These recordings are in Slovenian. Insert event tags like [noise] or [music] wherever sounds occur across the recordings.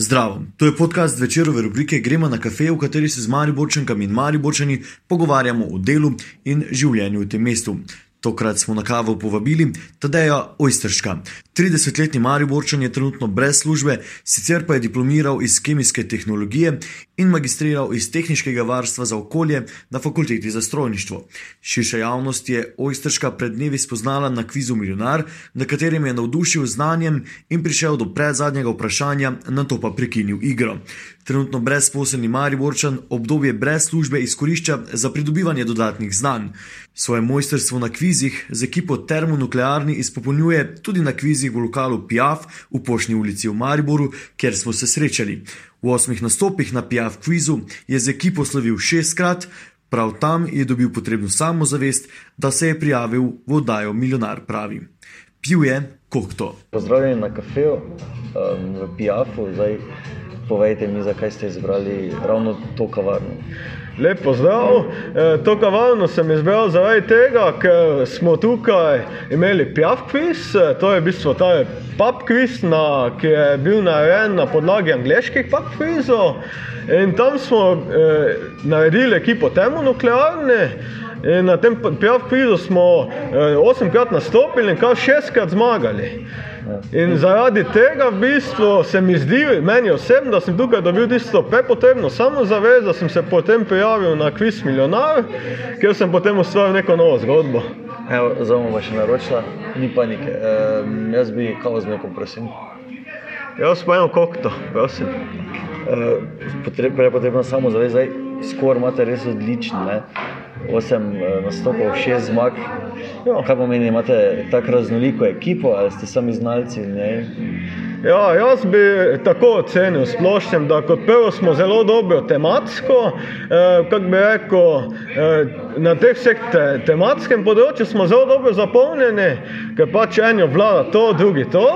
Zdravo, to je podcast večerove rubrike Gremo na kafe, v kateri se z Mariborčankami in Mariborčani pogovarjamo o delu in življenju v tem mestu. Tokrat smo na kavo povabili Tadeja Ojstrška. 30-letni Mariborčan je trenutno brez službe, sicer pa je diplomiral iz kemijske tehnologije in magistriral iz tehničnega varstva za okolje na fakulteti za strojništvo. Širša javnost je Ojstrška pred dnevi spoznala na kvizu Milionar, na katerem je navdušil znanjem in prišel do predzadnjega vprašanja, na to pa prekinil igro. Trenutno brezposelni Mariborčan obdobje brez službe izkorišča za pridobivanje dodatnih znanj. Svoje mojstrstvo na kvizih z ekipo termonuklearni izpopolnjuje tudi na kvizih v lokalu Piaf v Pošni ulici v Mariboru, kjer smo se srečali. V osmih nastopih na Piaf kvizu je z ekipo slovil šestkrat, prav tam je dobil potrebno samozavest, da se je prijavil v oddajo Milionar pravi. Pil je kokto. Pozdravljeni na kafeju um, v Piafu. Zdaj, povejte mi, zakaj ste izbrali ravno to kavarno. Lep pozdrav. E, to kavarno sem izbral zaradi tega, ker smo tukaj imeli pijav kviz, e, to je v bistvu ta pub kviz, na, ki je bil narejen na podlagi angliških pub kvizov. In tam smo eh, naredili ekipo termonuklearne. In na tem pijav kvizu smo eh, osemkrat nastopili in kar šestkrat zmagali. In zaradi tega v bistvu se mi zdi, meni osebno, da sem tukaj dobil tisto prepotrebno samozavest, da sem se potem prijavil na kviz Milionar, kjer sem potem ustvaril neko novo zgodbo. Evo, zdaj bomo še naročila, ni panike. E, jaz bi kao z nekom, prosim. Jaz pa eno kokto, prosim. E, potreb, prepotrebno samozavest, zdaj skor imate res odličen. Ne? Osem nastopov, šest zmag. Ja. Kaj pomeni, imate tako raznoliko ekipo ali ste sami znalci? Ne? Ja, jaz bi tako ocenil splošnem, da kot prvo smo zelo dobro tematsko, eh, kako bi rekel, eh, na teh vseh te, tematskem področju smo zelo dobro zapolnjeni, ker pač eno vlada to, drugi to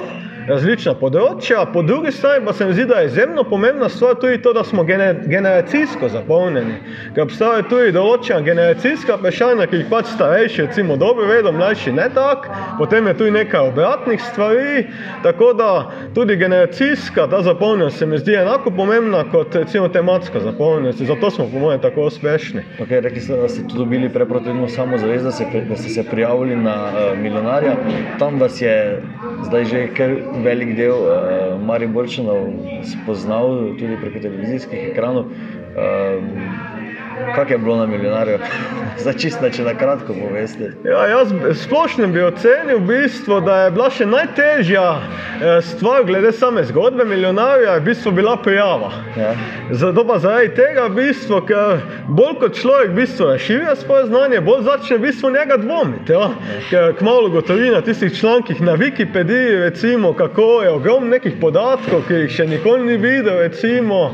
različna področja, po drugi strani pa se mi zdi, da je izjemno pomembna stvar tudi to, da smo generacijsko zapolnjeni. Ker obstajajo tudi določena generacijska vprašanja, ki jih pač starejši, recimo, dobro vedo, mlajši ne tako, potem je tudi nekaj obratnih stvari, tako da tudi generacijska ta zapolnjenost se mi zdi enako pomembna kot recimo tematska zapolnjenost. Zato smo po mojem tako uspešni. Okay, rekli ste, da ste tu dobili prepotrebno samozavest, da, se, da ste se prijavili na uh, milijonarja. Tam vas je zdaj že kar velik del uh, Mariborčanov spoznal tudi preko televizijskih ekranov. Uh, Kaj je bilo na milijonarju? [laughs] Začisno, če na kratko poveste. Ja, jaz splošno bi ocenil, v bistvu, da je bila še najtežja stvar, glede same zgodbe milijonarja, v bistvu bila prijava. Ja. Zato pa zaradi tega, v bistvu, ker bolj kot človek v bistvu razširja svoje znanje, bolj začne v bistvu njega dvomiti. Ja? Ker kmalo gotovi na tistih člankih na Wikipediji, recimo, kako je ogromno nekih podatkov, ki jih še nikoli ni videl. Recimo,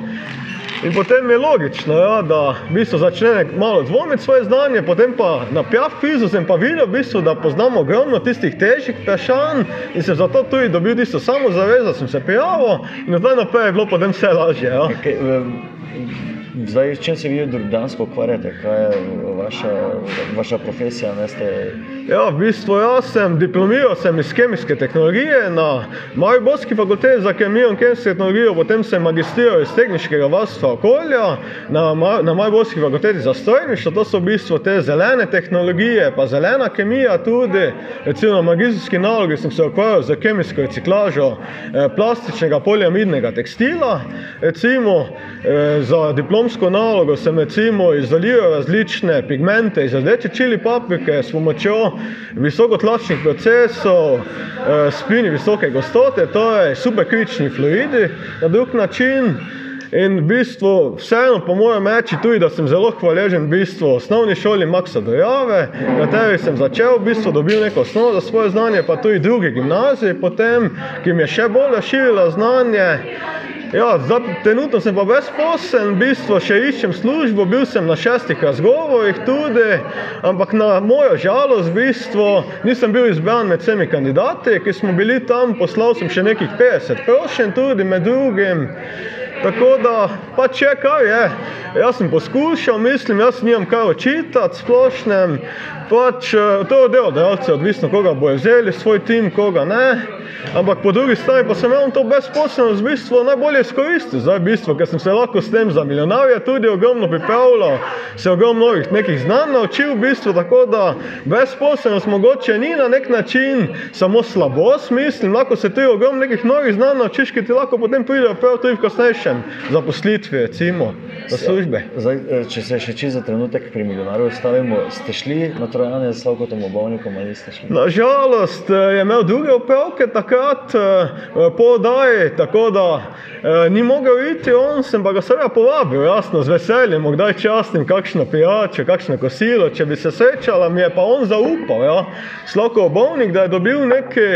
In potem je logično, ja, da v bistvu začne malo dvomiti svoje znanje, potem pa na pijav kvizu sem pa videl, v bistvu, da poznamo ogromno tistih težjih vprašanj in sem zato tudi dobil tisto samozavest, da sem se prijavil in od zdaj naprej je bilo potem vse lažje. Ja. Okay, Zdaj, s čim se vi dejansko ukvarjate, kaj je vaša, vaša profesija? Ja, v bistvu jaz sem diplomiral sem iz kemijske tehnologije na Mariborski fakulteti za kemijo in kemijsko tehnologijo, potem sem magistriral iz tehničnega varstva okolja na, na Mariborski fakulteti za strojništvo. To so v bistvu te zelene tehnologije, pa zelena kemija tudi. Recimo na magistrski nalogi sem se ukvarjal z kemijsko reciklažo eh, plastičnega poliamidnega tekstila. Recimo eh, za diplomsko nalogo sem recimo izoliral različne pigmente iz rdeče čili paprike s pomočjo visokotlačnih procesov, eh, spini visoke gostote, to je superkrični fluidi na drug način. In v bistvu, vseeno, po mojem reči, tudi da sem zelo hvaležen v bistvu osnovni šoli Maxa Dojave, na kateri sem začel, v bistvu dobil neko osnovo za svoje znanje, pa tudi drugi gimnaziji, potem, ki mi je še bolj razširila znanje. Ja, zdaj, trenutno sem pa brezposeln, v bistvu še iščem službo, bil sem na šestih razgovorih tudi, ampak na mojo žalost, v bistvu nisem bil izbran med vsemi kandidati, ki smo bili tam, poslal sem še nekih 50 prošen tudi med drugim. Tako da pač je kar je. jaz sem poskušal, mislim, jaz nimam kaj očitati splošnem. Pač, eh, to je od delodajalcev, odvisno koga bojo vzeli, svoj tim, koga ne. Ampak po drugi strani pa sem jim to brezposelnost v bistvu najbolje izkoristil. Zdaj, v bistvu, ker sem se lahko s tem za milijonarje tudi ogromno pripravljal, se ogromno novih nekih znanj naučil, v bistvu, tako da brezposelnost mogoče ni na nek način samo slabost, mislim, lahko se tudi ogromno nekih novih znanj naučiš, ki ti lahko potem pridejo prav tudi v kasnejšem zaposlitvi, recimo, za službe. Zdaj, eh, če se še čisto za trenutek pri milijonarju ustavimo, ste šli na trojane z Slavkotom obovnikom ali niste šli? Nažalost eh, je imel druge opravke takrat eh, po oddaji, tako da eh, ni mogel iti on, sem pa ga seveda povabil, jasno, z veseljem, kdaj častim, kakšno pijačo, kakšno kosilo, če bi se srečala, mi je pa on zaupal, ja, Slavko obovnik, da je dobil neki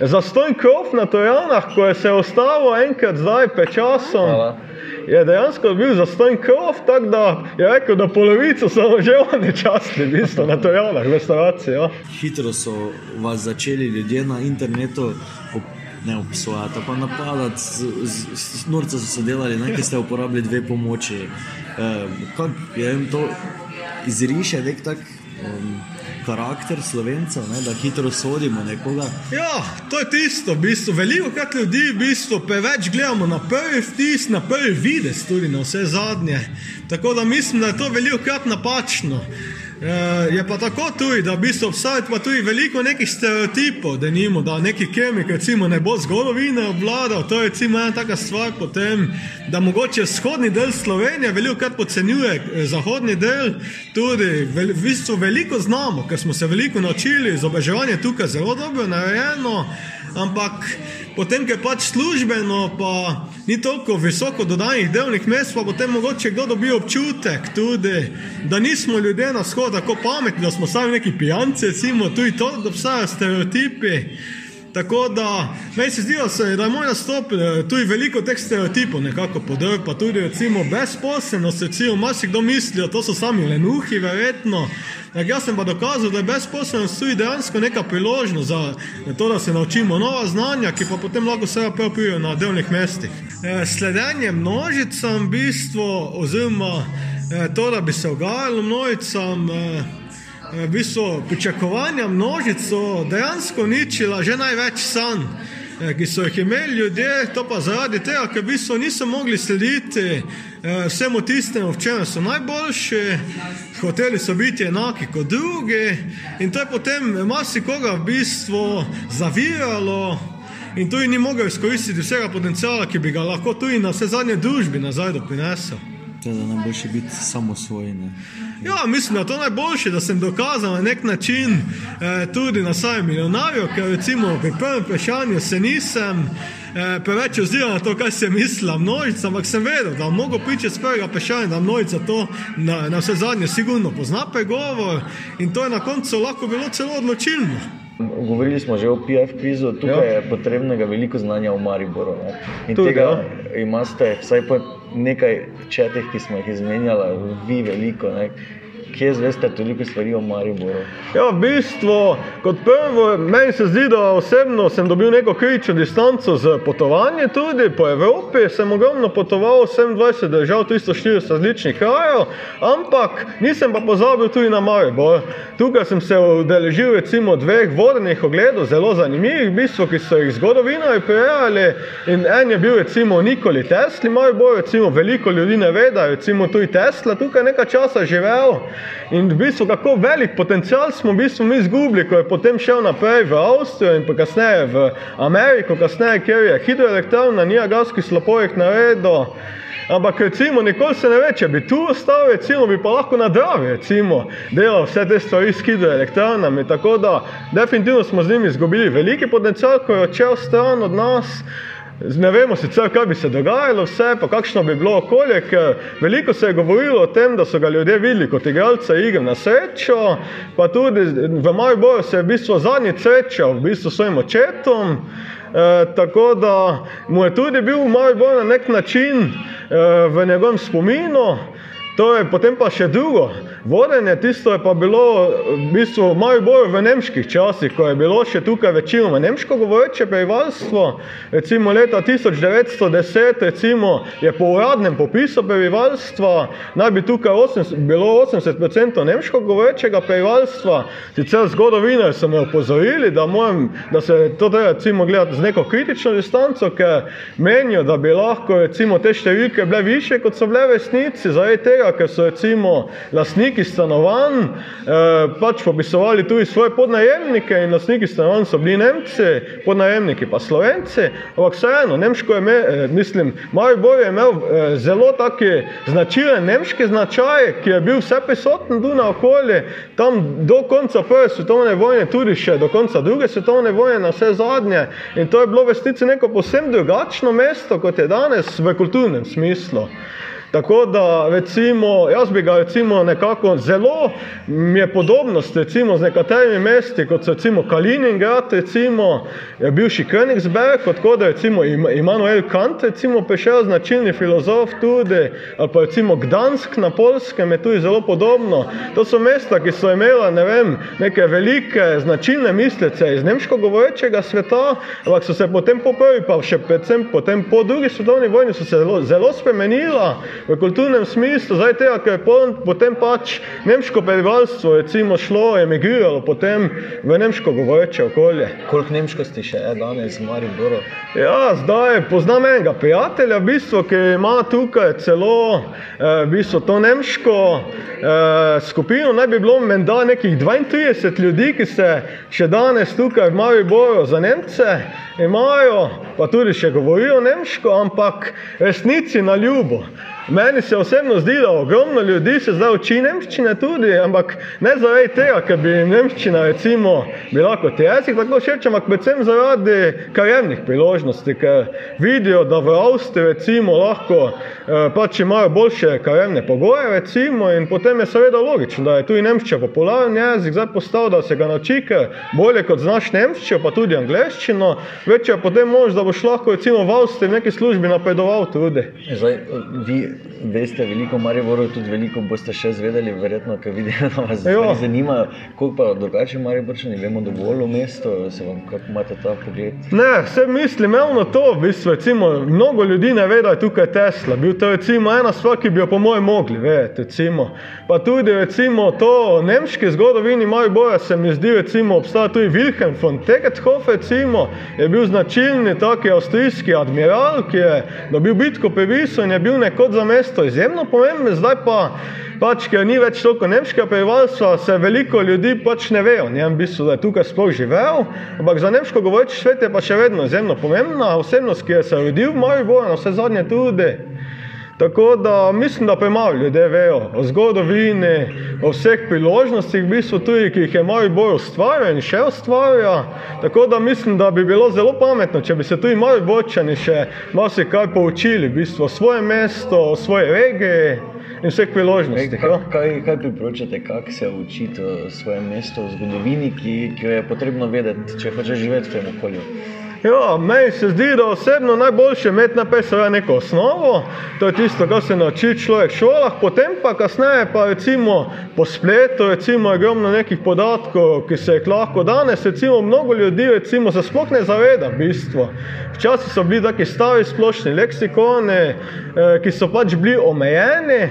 zastojn krov na trojanah, ko je se ostalo enkrat zdaj pred časom. Hvala. Je dejansko bil zastojn krov, tako da je rekel, da polovico so že oni častili, v bistvu na trojanah, v restavraciji. Ja. Hitro so vas začeli ljudje na internetu ne obsojati, pa napadati, norca so se delali, nekaj ste uporabili dve pomoči. E, kaj, je jim to izriše nek tak um, karakter slovencev, ne, da hitro sodimo nekoga. Ja, to je tisto, v bistvu. veliko krat ljudi v bistvu preveč gledamo na prvi vtis, na prvi videz, tudi na vse zadnje. Tako da mislim, da je to veliko krat napačno. E, je pa tako tudi, da v bistvu obstaja tudi veliko nekih stereotipov, da nimo, da neki kemik recimo ne bo zgodovine obvladal, to je recimo ena taka stvar potem, da mogoče vzhodni del Slovenije veliko krat podcenjuje eh, zahodni del, tudi v bistvu veliko znamo, ker smo se veliko naučili, izobraževanje je tukaj zelo dobro narejeno, ampak potem, ker pač službeno, pa ni toliko visoko dodanih delovnih mest, pa potem mogoče kdo dobi občutek tudi, da nismo ljudje na vzhod tako pametni, da smo sami neki pijanci, recimo, tudi to, da obstajajo stereotipi. Tako da meni se zdi, da se- da je moj nastop eh, tudi veliko teh stereotipov nekako podrl, pa tudi recimo brezposelnost, recimo marsikdo misli, da to so sami lenuhi, verjetno. Tak, jaz sem pa dokazal, da je brezposelnost tudi dejansko neka priložnost za to, da se naučimo nova znanja, ki pa potem lahko seveda prav prijo na delovnih mestih. Eh, Sledenje množicam, v bistvu, oziroma eh, to, da bi se ogajalo množicam, eh, v bistvu pričakovanja množic so dejansko uničila že največ sanj, eh, ki so jih imeli ljudje, to pa zaradi tega, ker v bistvu niso mogli slediti eh, vsemu tistemu, v čem so najboljši, hoteli so biti enaki kot drugi in to je potem marsikoga v bistvu zaviralo. In tudi ni mogel izkoristiti vsega potencijala, ki bi ga lahko tudi na vse zadnje družbi nazaj doprinesel. Teda najboljše biti samosvoj. Ne. Ja, mislim, da je to najboljše, da sem dokazal na nek način eh, tudi na samem milijonarju, ker recimo pri prvem vprašanju se nisem eh, preveč oziral na to, kaj se misla množica, ampak sem vedel, da mogo pričati z prvega vprašanja, da množica to na, na vse zadnje sigurno pozna pregovor in to je na koncu lahko bilo celo odločilno. Govorili smo že o PF kvizu, tukaj Ja. ja. je potrebnega veliko znanja o Mariboru. Ne? In Tudi, tega ja. imate, vsaj po nekaj četih, ki smo jih izmenjali, vi veliko. Ne? Kje zveste toliko stvari o Mariboru? Ja, v bistvu, kot prvo, meni se zdi, da osebno sem dobil neko kritično distanco z potovanjem tudi po Evropi. Sem ogromno potoval, 27 držav, 340 različnih krajev, ampak nisem pa pozabil tudi na Maribor. Tukaj sem se udeležil recimo dveh vodenih ogledov, zelo zanimivih, v bistvu, ki so jih zgodovinarji prirejali. In en je bil recimo Nikoli Tesli, Maribor, recimo veliko ljudi ne ve, da je recimo tudi Tesla tukaj nekaj časa živel. In v bistvu, kako velik potencial smo v bistvu mi izgubili, ko je potem šel naprej v Avstrijo in pa kasneje v Ameriko, kasneje, kjer je hidroelektrarna Niagarski slapojek naredil. Ampak recimo, nikoli se ne ve, če bi tu ostal, recimo, bi pa lahko na Dravi recimo, delal vse te stvari s hidroelektrarnami. Tako da definitivno smo z njimi izgubili veliki potencial, ko je odšel stran od nas. Ne vemo sicer, kaj bi se dogajalo, vse, pa kakšno bi bilo okolje, veliko se je govorilo o tem, da so ga ljudje videli kot igralca igr na srečo, pa tudi v Mariboru se je v bistvu zadnji srečal v bistvu s svojim očetom. E, tako da mu je tudi bil Maribor na nek način e, v njegovem spominu. To je potem pa še drugo. Vodenje, tisto je pa bilo v bistvu malo bolj v nemških časih, ko je bilo še tukaj večinoma nemško govoreče prebivalstvo. Recimo leta 1910 recimo, je po uradnem popisu prebivalstva naj bi tukaj 80, bilo 80% nemško govorečega prebivalstva. Sicer zgodovinari so me opozorili, da, moram, da se to treba recimo gledati z neko kritično distanco, ker menijo, da bi lahko recimo te številke bile više, kot so bile v resnici, zaradi tega, ker so recimo lastniki stanovanj eh, pač popisovali tudi svoje podnajemnike in lastniki stanovanj so bili Nemci, podnajemniki pa Slovenci, ampak vseeno, nemško je, me, eh, mislim, Maribor je imel eh, zelo taki značilen nemški značaj, ki je bil vse prisoten tu na okolje, tam do konca prve svetovne vojne, tudi še do konca druge svetovne vojne, na vse zadnje. In to je bilo v resnici neko posebno drugačno mesto, kot je danes v kulturnem smislu. Tako da, recimo, jaz bi ga recimo nekako zelo, mi je podobnost recimo z nekaterimi mesti, kot so recimo Kaliningrad, recimo, bivši Königsberg, kot da recimo Immanuel Kant, recimo, prišel značilni filozof tudi, ali pa recimo Gdansk na Polskem je tudi zelo podobno. To so mesta, ki so imela, ne vem, neke velike značilne mislice iz nemško govorečega sveta, ampak so se potem po prvi, pa še predvsem potem po drugi svetovni vojni so se zelo, zelo spremenila, v kulturnem smislu, zdaj tega, ker je potem pač nemško prebivalstvo recimo šlo, emigriralo potem v nemško govoreče okolje. Koliko nemškosti še je danes v Mariboru? Ja, zdaj poznam enega prijatelja, v bistvu, ki ima tukaj celo eh, v bistvu to nemško eh, skupino, naj bi bilo menda nekih 32 ljudi, ki se še danes tukaj v Mariboru za Nemce imajo, pa tudi še govorijo nemško, ampak resnici na ljubo. Meni se osebno zdi, da ogromno ljudi se zdaj uči nemščine tudi, ampak ne zaradi tega, ker bi nemščina recimo bila kot jezik tako všeč, ampak predvsem zaradi karjernih priložnosti, ker vidijo, da v Avstriji recimo lahko eh, pač imajo boljše karjerne pogoje recimo in potem je seveda logično, da je tudi nemščina popularen jezik, zdaj postal, da se ga nauči, ker bolje kot znaš nemščino, pa tudi angleščino, večja potem možnost, da boš lahko recimo v Avstriji v neki službi napredoval tudi. Zdaj, vi veste veliko, Mariboru tudi veliko boste še zvedeli, verjetno, ker vidijo, da vas stvari zanimajo. Koliko pa drugače Mariborčani, vemo dovolj o mestu, se vam kako imate ta pogled? Ne, vse mislim, ravno to, v bistvu, recimo, mnogo ljudi ne ve, da je tukaj Tesla. Bil to recimo ena stvar, ki bi jo po mojem mogli vedeti, recimo. Pa tudi recimo to nemški zgodovini Maribora se mi zdi, recimo, obstaja tudi Wilhelm von Tegethoff, recimo, je bil značilni taki avstrijski admiral, ki je dobil bitko pri Visu in je bil nekod za mesto izjemno pomembno, zdaj pa, pač, ker ni več toliko nemškega prebivalstva, se veliko ljudi pač ne ve o njem, v bistvu, da je tukaj sploh živel, ampak za nemško govoreči svet je pa še vedno izjemno pomembna osebnost, ki je se rodil v Mariboru, na vse zadnje tudi. Tako da mislim, da premalo ljudi vejo o zgodovini, o vseh priložnostih, v bistvu tudi, ki jih je Maribor ustvarjal in še ustvarja. Tako da mislim, da bi bilo zelo pametno, če bi se tudi Mariborčani še marsikaj poučili, v bistvu o svojem mestu, o svoji regiji in vseh priložnostih. Kaj, kaj, kaj priporočate, kako se učiti o svojem mestu, o zgodovini, ki, ki jo je potrebno vedeti, če hočeš živeti v tem okolju? Ja, meni se zdi, da osebno najboljše imeti najprej seveda neko osnovo, to je tisto, kar se nauči človek v šolah, potem pa kasneje pa recimo po spletu, recimo je ogromno nekih podatkov, ki se jih lahko danes, recimo mnogo ljudi recimo se sploh ne zaveda v bistvu. Včasih so bili taki stari splošni leksikoni, eh, ki so pač bili omejeni,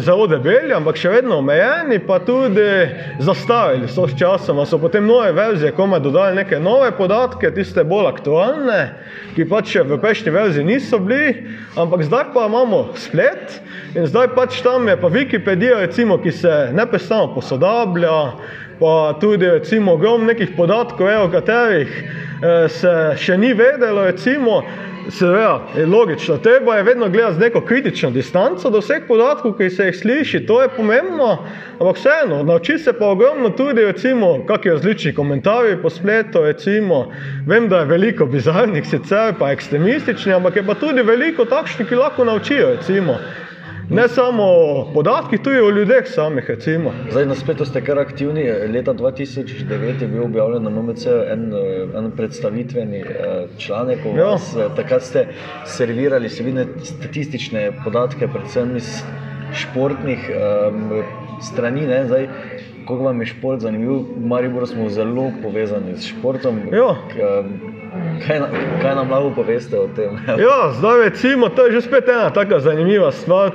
zelo debeli, ampak še vedno omejeni, pa tudi zastavili so s časom, so potem nove verzije komaj dodali neke nove podatke, tiste tiste bolj aktualne, ki pač v prejšnji verziji niso bili, ampak zdaj pa imamo splet in zdaj pač tam je pa Wikipedija, recimo, ki se neprestano posodablja, pa tudi recimo ogromno nekih podatkov, o katerih eh, se še ni vedelo, recimo, Seveda, je logično, treba je vedno gledati z neko kritično distanco do vseh podatkov, ki se jih sliši, to je pomembno, ampak vseeno, nauči se pa ogromno tudi, recimo, kakšni različni komentarji po spletu, recimo, vem, da je veliko bizarnih sicer, pa ekstremističnih, ampak je pa tudi veliko takšnih, ki lahko naučijo, recimo. Ne samo o podatkih, tudi o ljudeh samih. Recimo. Zdaj na spletu ste kar aktivni. Leta 2009 je bil objavljen na MMC en, en predstavitveni eh, članek o ja. vas. Takrat ste servirali seveda statistične podatke, predvsem iz športnih. Um, strani. Ne, zdaj, Kako vam je šport zanimiv? V Mariboru smo zelo povezani s športom. Ja. Kaj, kaj nam lahko poveste o tem? [laughs] Ja, zdaj recimo, to je že spet ena tako zanimiva stvar.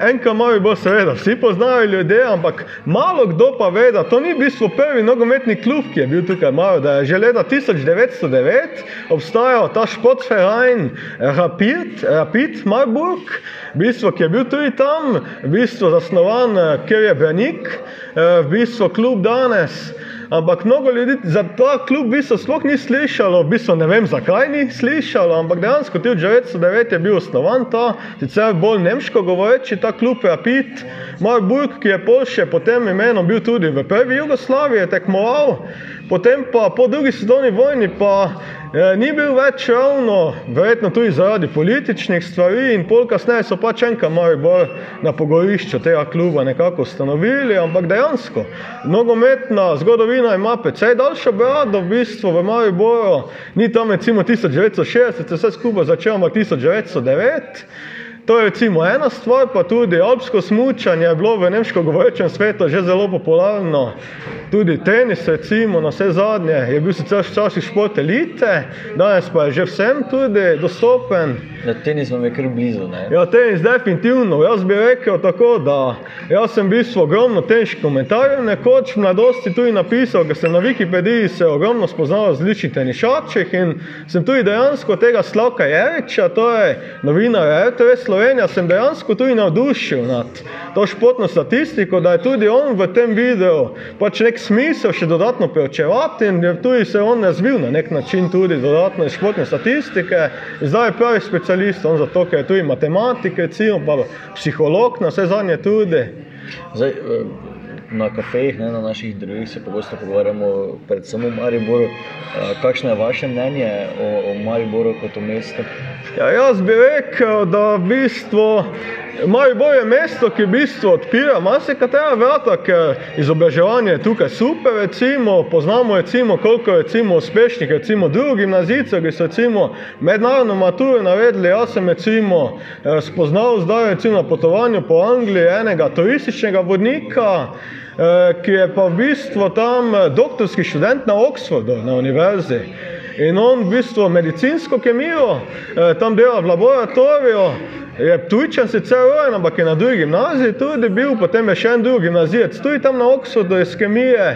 Enka mali bo seveda, vsi poznajo ljudje, ampak malo kdo pa ve, da to ni v bistvu prvi nogometni klub, ki je bil tukaj malo, da je že leta 1909 obstajal ta športferajn Rapid, Rapid Marburg, v bistvu, ki je bil tudi tam, v bistvu zasnovan, kjer je Branik, v bistvu klub danes. Ampak mnogo ljudi za ta klub v bistvu sploh ni slišalo, v bistvu ne vem zakaj ni slišalo, ampak dejansko tudi 1909 je bil osnovan ta, sicer bolj nemško govoreči, ta klub Rapid, Marburg, ki je Polše po tem imenu bil tudi v prvi Jugoslaviji tekmoval, potem pa po drugi svetovni vojni pa eh, ni bil več ravno, verjetno tudi zaradi političnih stvari in pol kasneje so pač enka malo bolj na pogorišču tega kluba nekako ustanovili, ampak dejansko nogometna zgodovina ima precej daljšo brado, v bistvu v Mariboru ni tam recimo 1960, se vse skupaj začelo, ampak 1909. To je recimo ena stvar, pa tudi alpsko smučanje je bilo v nemško govorečem svetu že zelo popularno. Tudi tenis, recimo, na vse zadnje, je bil sicer včasih šport elite, danes pa je že vsem tudi dostopen. Ja, tenis vam je kar blizu. Ne? Ja, tenis definitivno. Jaz bi rekel tako, da jaz sem bil ogromno teniških komentarjev, nekoč v mladosti tudi napisal, ker sem na Wikipediji se ogromno spoznal z različnih tenišačih in sem tudi dejansko tega Slavka Jeriča, to je novinar RTV Slovenija, sem dejansko tudi navdušil nad to športno statistiko, da je tudi on v tem videu pač nek smisel še dodatno preučevati in je tudi se on razvil na nek način tudi dodatno iz športne statistike. Zdaj je pravi specialist, on zato, ker je tudi matematik, recimo, pa psiholog, na vse zadnje tudi. Zdaj, na kafejih, ne, na naših drugih se pogosto pogovarjamo, predvsem o Mariboru. Kakšno je vaše mnenje o, o Mariboru kot o mestu? Ja, jaz bi rekel, da v bistvu Maribor je mesto, ki v bistvu odpira marsikatera vrata, ker izobraževanje je tukaj super, recimo, poznamo recimo, koliko recimo uspešnih recimo drugih gimnazijcev, ki so recimo mednarodno maturo navedli. Jaz sem recimo spoznal zdaj recimo na potovanju po Angliji enega turističnega vodnika, ki je pa v bistvu tam doktorski študent na Oxfordu, na univerzi. In on v bistvu medicinsko kemijo, tam dela v laboratoriju, je tujčan sicer rojen, ampak je na drugi gimnaziji tudi bil, potem je še en drugi gimnazijec, tudi tam na Oxfordu iz kemije,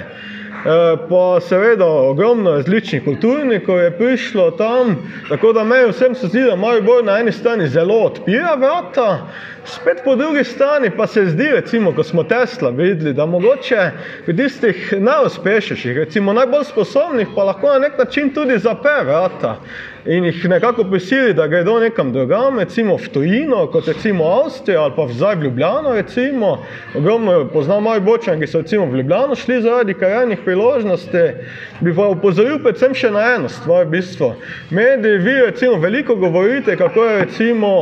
pa seveda ogromno različnih kulturnikov je prišlo tam, tako da meni vsem se zdi, da Maribor na eni strani zelo odpira vrata, spet po drugi strani pa se zdi, recimo, ko smo Tesla videli, da mogoče pri tistih najuspešnejših, recimo najbolj sposobnih, pa lahko na nek način tudi zapre vrata in jih nekako prisili, da gredo nekam drugam, recimo v tujino, kot recimo Avstrija ali pa zdaj v Ljubljano, recimo. Ogromno poznam Mariborčan, ki so recimo v Ljubljano šli zaradi karjernih priložnosti. Bi pa upozoril predvsem še na eno stvar, v bistvu. Mediji, vi recimo veliko govorite, kako je recimo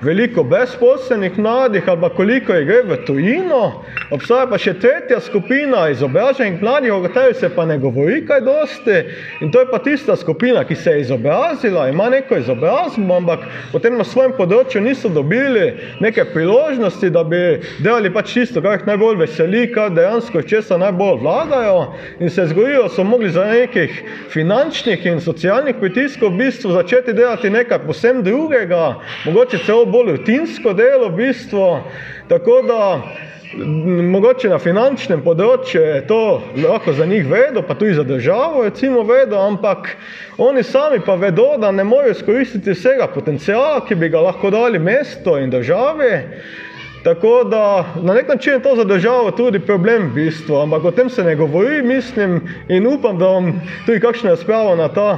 veliko brezposelnih mladih ali pa koliko jih gre v tujino, obstaja pa še tretja skupina izobraženih mladih, o kateri se pa ne govori kaj dosti in to je pa tista skupina, ki se je izobrazila, ima neko izobrazbo, ampak potem na svojem področju niso dobili neke priložnosti, da bi delali pač tisto, kar jih najbolj veseli, kar dejansko česa najbolj vladajo in se zgodijo, so mogli za nekih finančnih in socialnih pritiskov v bistvu začeti delati nekaj posem drugega, mogoče celo bolj rutinsko delo v bistvu, tako da mogoče na finančnem področju je to lahko za njih vedo, pa tudi za državo recimo vedo, ampak oni sami pa vedo, da ne morejo izkoristiti vsega potencijala, ki bi ga lahko dali mesto in državi. Tako da na nek način je to za državo tudi problem v bistvu, ampak o tem se ne govori, mislim in upam, da bom tudi kakšno razpravo na ta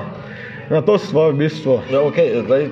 na to stvar v bistvu. Ja, okay, zdaj,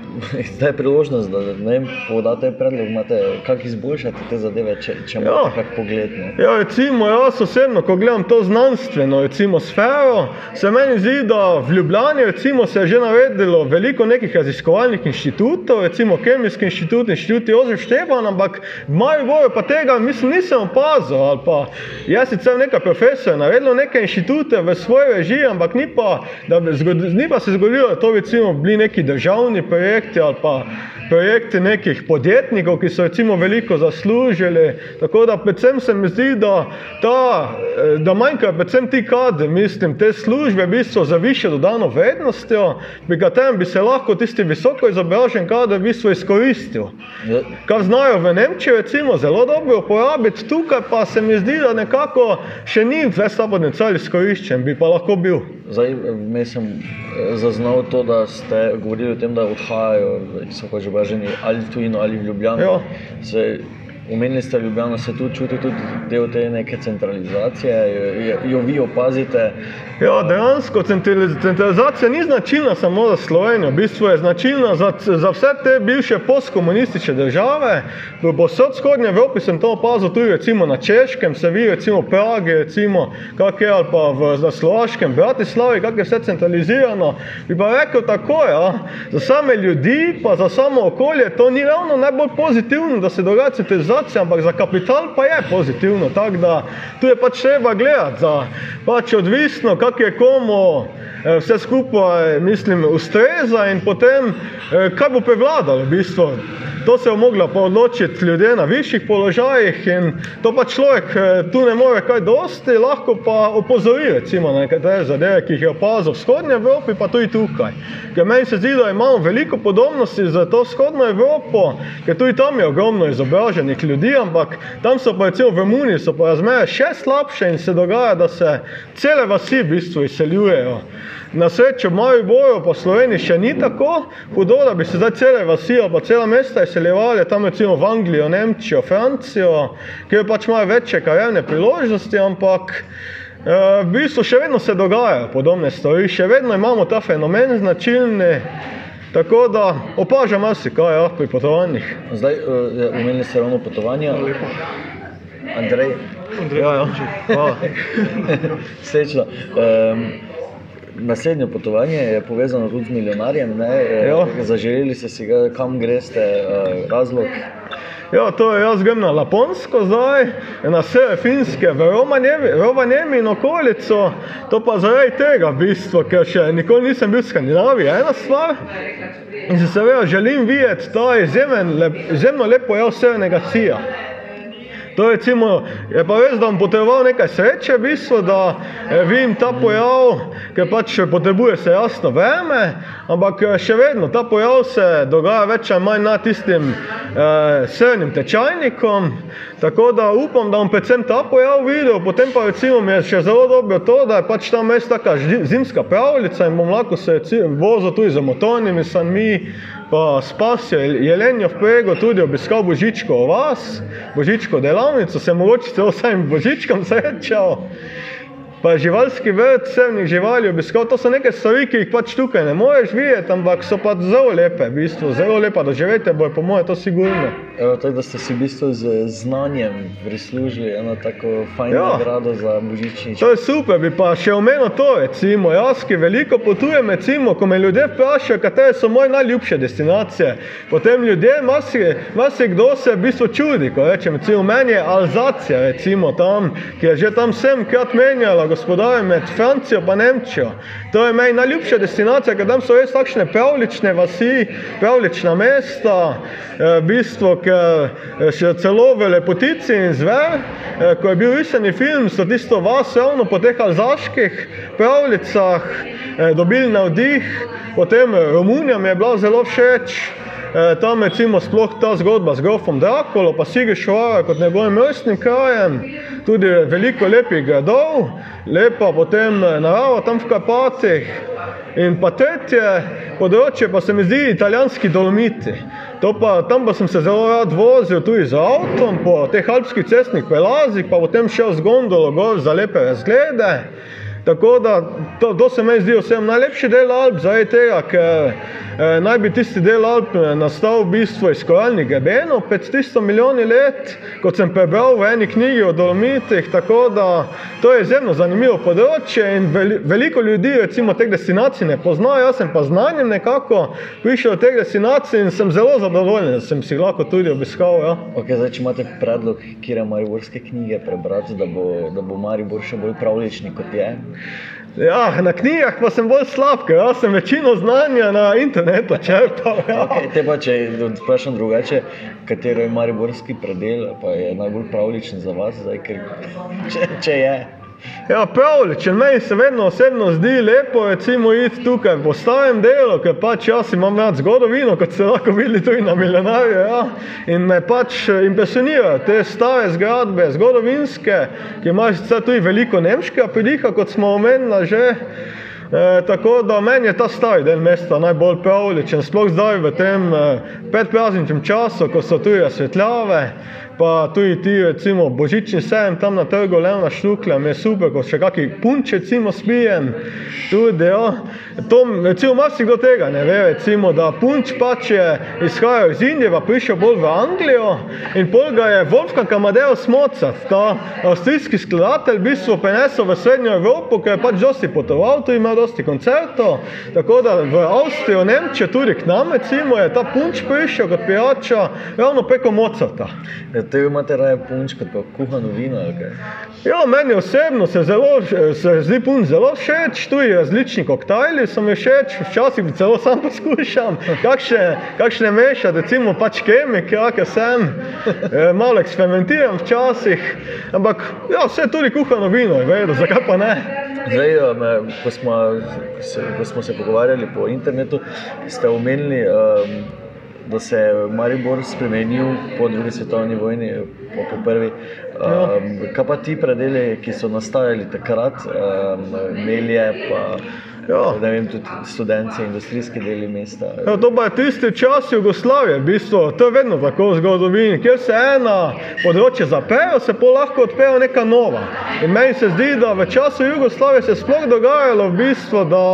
[laughs] zdaj je priložnost, da ne podate predlog, imate kako izboljšati te zadeve, če, če imate Ja. kak pogled. Ne? Ja, recimo, jaz osebno, ko gledam to znanstveno recimo, sfero, se meni zdi, da v Ljubljani recimo, se je že navedlo veliko nekih raziskovalnih inštitutov, recimo Kemijski inštitut, inštitut Jozef Štefan, ampak v Mariboru pa tega mislim, nisem opazil. Pa je sicer nekaj profesorjev navedlo neke inštitute v svoji režiji, ampak ni pa, da bi, zgod- ni pa se zgodilo, da to recimo bili neki državni projekti ali pa projekti nekih podjetnikov, ki so recimo veliko zaslužili. Tako da predvsem se mi zdi, da, ta, eh, da manjkajo predvsem ti kadri, mislim, te službe v bistvu za više dodano vrednostjo, pri katerem bi se lahko tisti visoko izobražen kader v bistvu izkoristil. Ja, Kar znajo v Nemčiji recimo zelo dobro uporabiti, tukaj pa se mi zdi, da nekako še ni ves ta potencial izkoriščen, bi pa lahko bil. Zdaj, vmes sem eh, zaznal to, da ste govorili o tem, da odhajajo visoko izobraženi ali v tujino ali v Ljubljano. Ja. Se, Omenili ste Ljubljano, se tu čuti tudi del te neke centralizacije, jo, jo vi opazite. Ja, dejansko centrali- centralizacija ni značilna samo za Slovenijo, v bistvu je značilna za, za vse te bivše postkomunistične države. V posod vzhodnji Evropi sem to opazil tudi recimo na Češkem, se vi recimo v Pragi, recimo, kak je, ali pa v, na Slovaškem, Bratislavi, kak je vse centralizirano. Bi pa rekel tako, ja, za same ljudi, pa za samo okolje, to ni ravno najbolj pozitivno, da se dogaja centralizacija, ampak za kapital pa je pozitivno. Tako da tu je pač treba gledati, da pač odvisno, kak je komu eh, vse skupaj, mislim, ustreza in potem, eh, kaj bo prevladalo v bistvu. To se je mogla pa odločiti ljudje na višjih položajih in to pa človek eh, tu ne more kaj dosti, lahko pa opozori recimo na nekatere zadeve, ki jih je opazil v vzhodnji Evropi, pa tudi tukaj. Ker meni se zdi, da imamo veliko podobnosti za to vzhodno Evropo, ker tudi tam je ogromno izobraženih ljudi, ampak tam so pa recimo v Romuniji so pa razmere še slabše in se dogaja, da se cele vasi v bistvu izseljujejo. Na srečo v Mariboru po Sloveniji še ni tako hudo, da bi se zdaj cele vasi ali pa cela mesta izseljevali, tam recimo v Anglijo, Nemčijo, Francijo, kjer pač imajo večje karjerne priložnosti, ampak eh, v bistvu še vedno se dogajajo podobne stvari, še vedno imamo ta fenomen značilni, tako da opažam marsikaj ja, pri potovanjih. Zdaj, eh, omenili ste ravno potovanja. Andrej, Ja, ja. Hvala. [laughs] Srečno. Um, naslednje potovanje je povezano tudi z milijonarjem. Ne? Ja. Zaželeli ste si ga, kam greste, eh, razlog. Ja, to je jaz grem na Laponsko zdaj, na sever Finske, v Rovaniemi in okolico. To pa zaradi tega, v bistvu, ker še nikoli nisem bil v Skandinaviji, ena stvar. In se seveda želim videti ta izjemen, lep, izjemno lep pojav severnega sija. To je, recimo, je pa res, da bom potreboval nekaj sreče, v bistvu, da eh, vidim ta pojav, ker pač potrebuje se jasno vreme, ampak eh, še vedno ta pojav se dogaja več ali manj nad tistim eh, severnim tečajnikom. Tako da upam, da bom predvsem ta pojav videl, potem pa recimo mi je še zelo dobro to, da je pač tam res taka zimska pravljica in bom lahko se vozil tudi z motornimi sanmi, pa s pasjo jelenjo vprego tudi obiskal Božičko vas, Božičko delavnico, se mogoče celo samim Božičkom srečal. Pa živalski vrt, sevnih živali obiskal, to so neke stvari, ki jih pač tukaj ne moreš videti, ampak so pa zelo lepe, v bistvu, zelo lepa doživetje, bo je po mojem to sigurno. Evo, tako da ste si v bistvu z znanjem prislužili eno tako fajn Ja. nagrado za božičnič. To je super, bi pa še omenil to, recimo, jaz, ki veliko potujem, recimo, ko me ljudje vprašajo, katere so moje najljubše destinacije, potem ljudje, marsi- marsikdo se v bistvu čudi, ko rečem, recimo, meni je Alzacija, recimo, tam, ki je že tam semkrat menjala gospodarje med Francijo in Nemčijo. To je meni najljubša destinacija, ker tam so res takšne pravlične vasi, pravlična mesta, eh, v bistvu, eh, še celo v Lepotici in Zver, eh, ko je bil risani film, so tisto vas ravno po teh alzaških pravljicah eh, dobili navdih, potem eh, Romunija mi je bila zelo všeč. Eh, Tam recimo sploh ta zgodba z grofom Drakulo, pa Sigešvara kot njegovim rojstnim krajem, tudi veliko lepih gradov, lepa potem eh, narava tam v Karpatih. In pa tretje področje pa se mi zdi italijanski dolomiti. Pa, tam pa sem se zelo rad vozil tudi z avtom po teh alpskih cestnih prelazih, pa potem šel z gondolo gor za lepe razglede. Tako da to, to se meni zdi vsem najlepši del Alp, zaradi tega, ker eh, naj bi tisti del Alp eh, nastal v bistvu iz koralnih grebenov pred 300 milijoni let, kot sem prebral v eni knjigi o Dolomitih. Tako da to je izjemno zanimivo področje in veli, veliko ljudi recimo teh destinacij ne pozna, jaz sem pa znanjem nekako prišel do teh destinacij in sem zelo zadovoljen, da sem si lahko tudi obiskal. Ja. Okay, zdaj, če imate predlog, kje mariborske knjige prebrati, da bo, da bo Maribor še bolj pravlični kot je. Ja, na knjigah pa sem bolj slab, ker jaz sem večino znanja na internetu črpal. Ja. Okay, te pa, če vprašam drugače, katero je mariborski predel, pa je najbolj pravličen za vas, zdaj, ker, če, če je. Ja, pravličen, meni se vedno osebno zdi lepo, recimo, iti tukaj po starem delu, ker pač jaz imam rad zgodovino, kot se lahko vidi tudi na milijonarju. Ja. In me pač impresionirajo te stare zgradbe, zgodovinske, ki imajo tudi veliko nemškega pridiha, kot smo omenili že. E, tako da meni je ta stari del mesta najbolj pravličen, sploh zdaj v tem e, predprazničnem času, ko so tu razsvetljave pa tudi ti, recimo, božični sejem tam na trgu, levna štuklja, mi je super, ko še kakšni punče, recimo, spijem. Tudi, ja. To, recimo, marsikdo tega ne ve, recimo, da punč pač je izhajal iz Indije, pa prišel bolj v Anglijo in pol ga je Wolfgang Amadeus Mozart, ta avstrijski skladatelj, v bistvu prenesel v Srednjo Evropo, ker je pač dosti potoval, tu imel dosti koncertov, tako da v Avstrijo, Nemčijo, tudi k nam, recimo, je ta punč prišel kot pijača ravno preko Mozarta. Ja, te imate raje punč kot pa kuhano vino? Ja, meni osebno se, zelo, se zdi punč zelo všeč, tu je različni koktajli, so mi všeč, včasih celo sam poskušam, kakšne, kakšne mešati, recimo pač kemike, kakšne sem, e, malo eksperimentiram včasih, ampak ja, vse tudi kuhano vino je vedno, zakaj pa ne? Zdaj, ko smo, ko smo se pogovarjali po internetu, ste omenili um, da se je Maribor spremenil po drugi svetovni vojni, po, po prvi. Um, kaj pa ti predeli, ki so nastajali takrat, um, Melje, pa Ja. Ne vem, tudi študenti, industrijski deli mesta. Ja, to pa je tisti čas Jugoslavije, v bistvu, to je vedno tako v zgodovini. Ker se ena področje zaprejo, se pa lahko odprejo neka nova. In meni se zdi, da v času Jugoslavije se je sploh dogajalo, v bistvu, da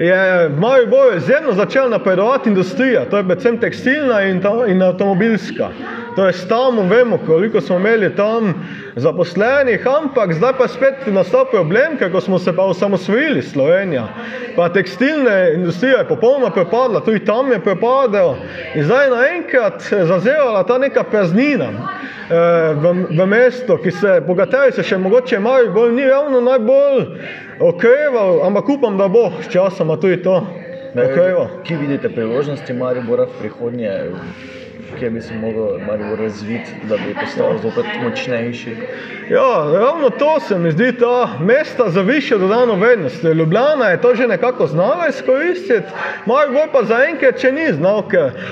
je v maju boju izjemno začela napredovati industrija, to je predvsem tekstilna in, ta, in avtomobilska. To je stalno, vemo, koliko smo imeli tam zaposlenih, ampak zdaj pa spet nastal problem, ker smo se pa osamosvojili Slovenija. Pa tekstilna industrija je popolnoma prepadla, tudi tam je prepadel in zdaj naenkrat zazevala ta neka praznina eh, v, v mestu, ki se, po kateri se še mogoče imajo bolj, ni ravno najbolj okreval, ampak upam, da bo sčasoma tudi to. Kje vidite priložnosti Maribora v prihodnje? Ki bi se lahko razviti, da bi postal zopet močnejši. Ja, ravno to se mi zdi ta mesta za više dodano vrednost. Ljubljana je to že nekako znala izkoristiti, malo bolj pa zaenkrat, če ni znal.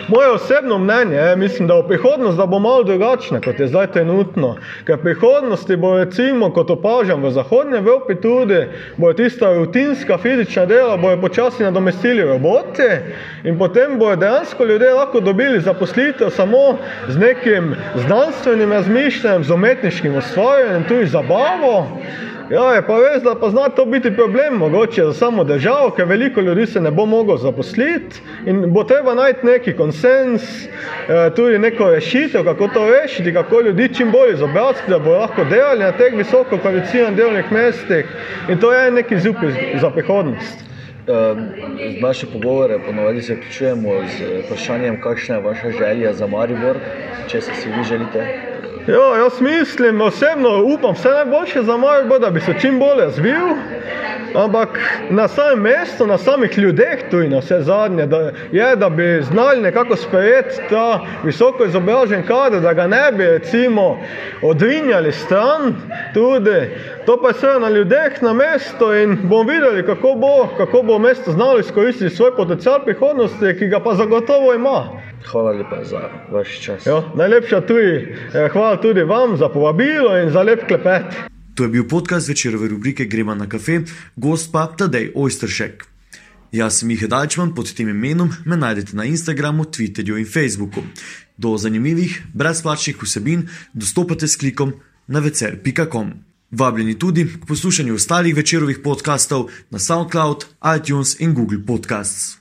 Moje osebno mnenje je, mislim, da v prihodnosti bo malo drugačna, kot je zdaj trenutno. Ker v prihodnosti bo, recimo, kot opažam v Zahodnji Evropi, tudi bo tista rutinska fizična dela, bojo počasi nadomestili roboti in potem bojo dejansko ljudje lahko dobili zaposlitev samo z nekim znanstvenim razmišljanjem, z umetniškim ustvarjanjem, tudi zabavo. Ja, je pa res, da pa zna to biti problem, mogoče za samo državo, ker veliko ljudi se ne bo moglo zaposliti in bo treba najti neki konsens, eh, tudi neko rešitev, kako to rešiti, kako ljudi čim bolj izobraziti, da bo lahko delali na teh visoko kvalificiranih delovnih mestih in to je neki zup za prihodnost. Ehm, naše pogovore ponovadi zaključujemo z vprašanjem, kakšna je vaša želja za Maribor, če se si vi želite. Jo, jaz mislim, osebno upam vse najboljše za Maribor, da bi se čim bolje razvil. Ampak na samem mestu, na samih ljudeh, tu in vse zadnje, da, je, da bi znali nekako sprejeti ta visoko izobražen kader, da ga ne bi recimo odrinjali stran. Tudi. To pa je vse na ljudeh, na mestu in bomo videli, kako bo, kako bo mesto znalo izkoristiti svoj potencial prihodnosti, ki ga pa zagotovo ima. Hvala lepa za vaš čas. Jo, najlepša tudi, eh, hvala tudi vam za povabilo in za lep klepet. To je bil podcast večerove rubrike Gremo na kafe, gost pa Tadej Ojstršek. Jaz sem Miha Dajčman, pod tem imenom me najdete na Instagramu, Twitterju in Facebooku. Do zanimivih, brezplačnih vsebin dostopate s klikom na vecer.com. Vabljeni tudi k poslušanju ostalih večerovih podkastov na SoundCloud, iTunes in Google Podcasts.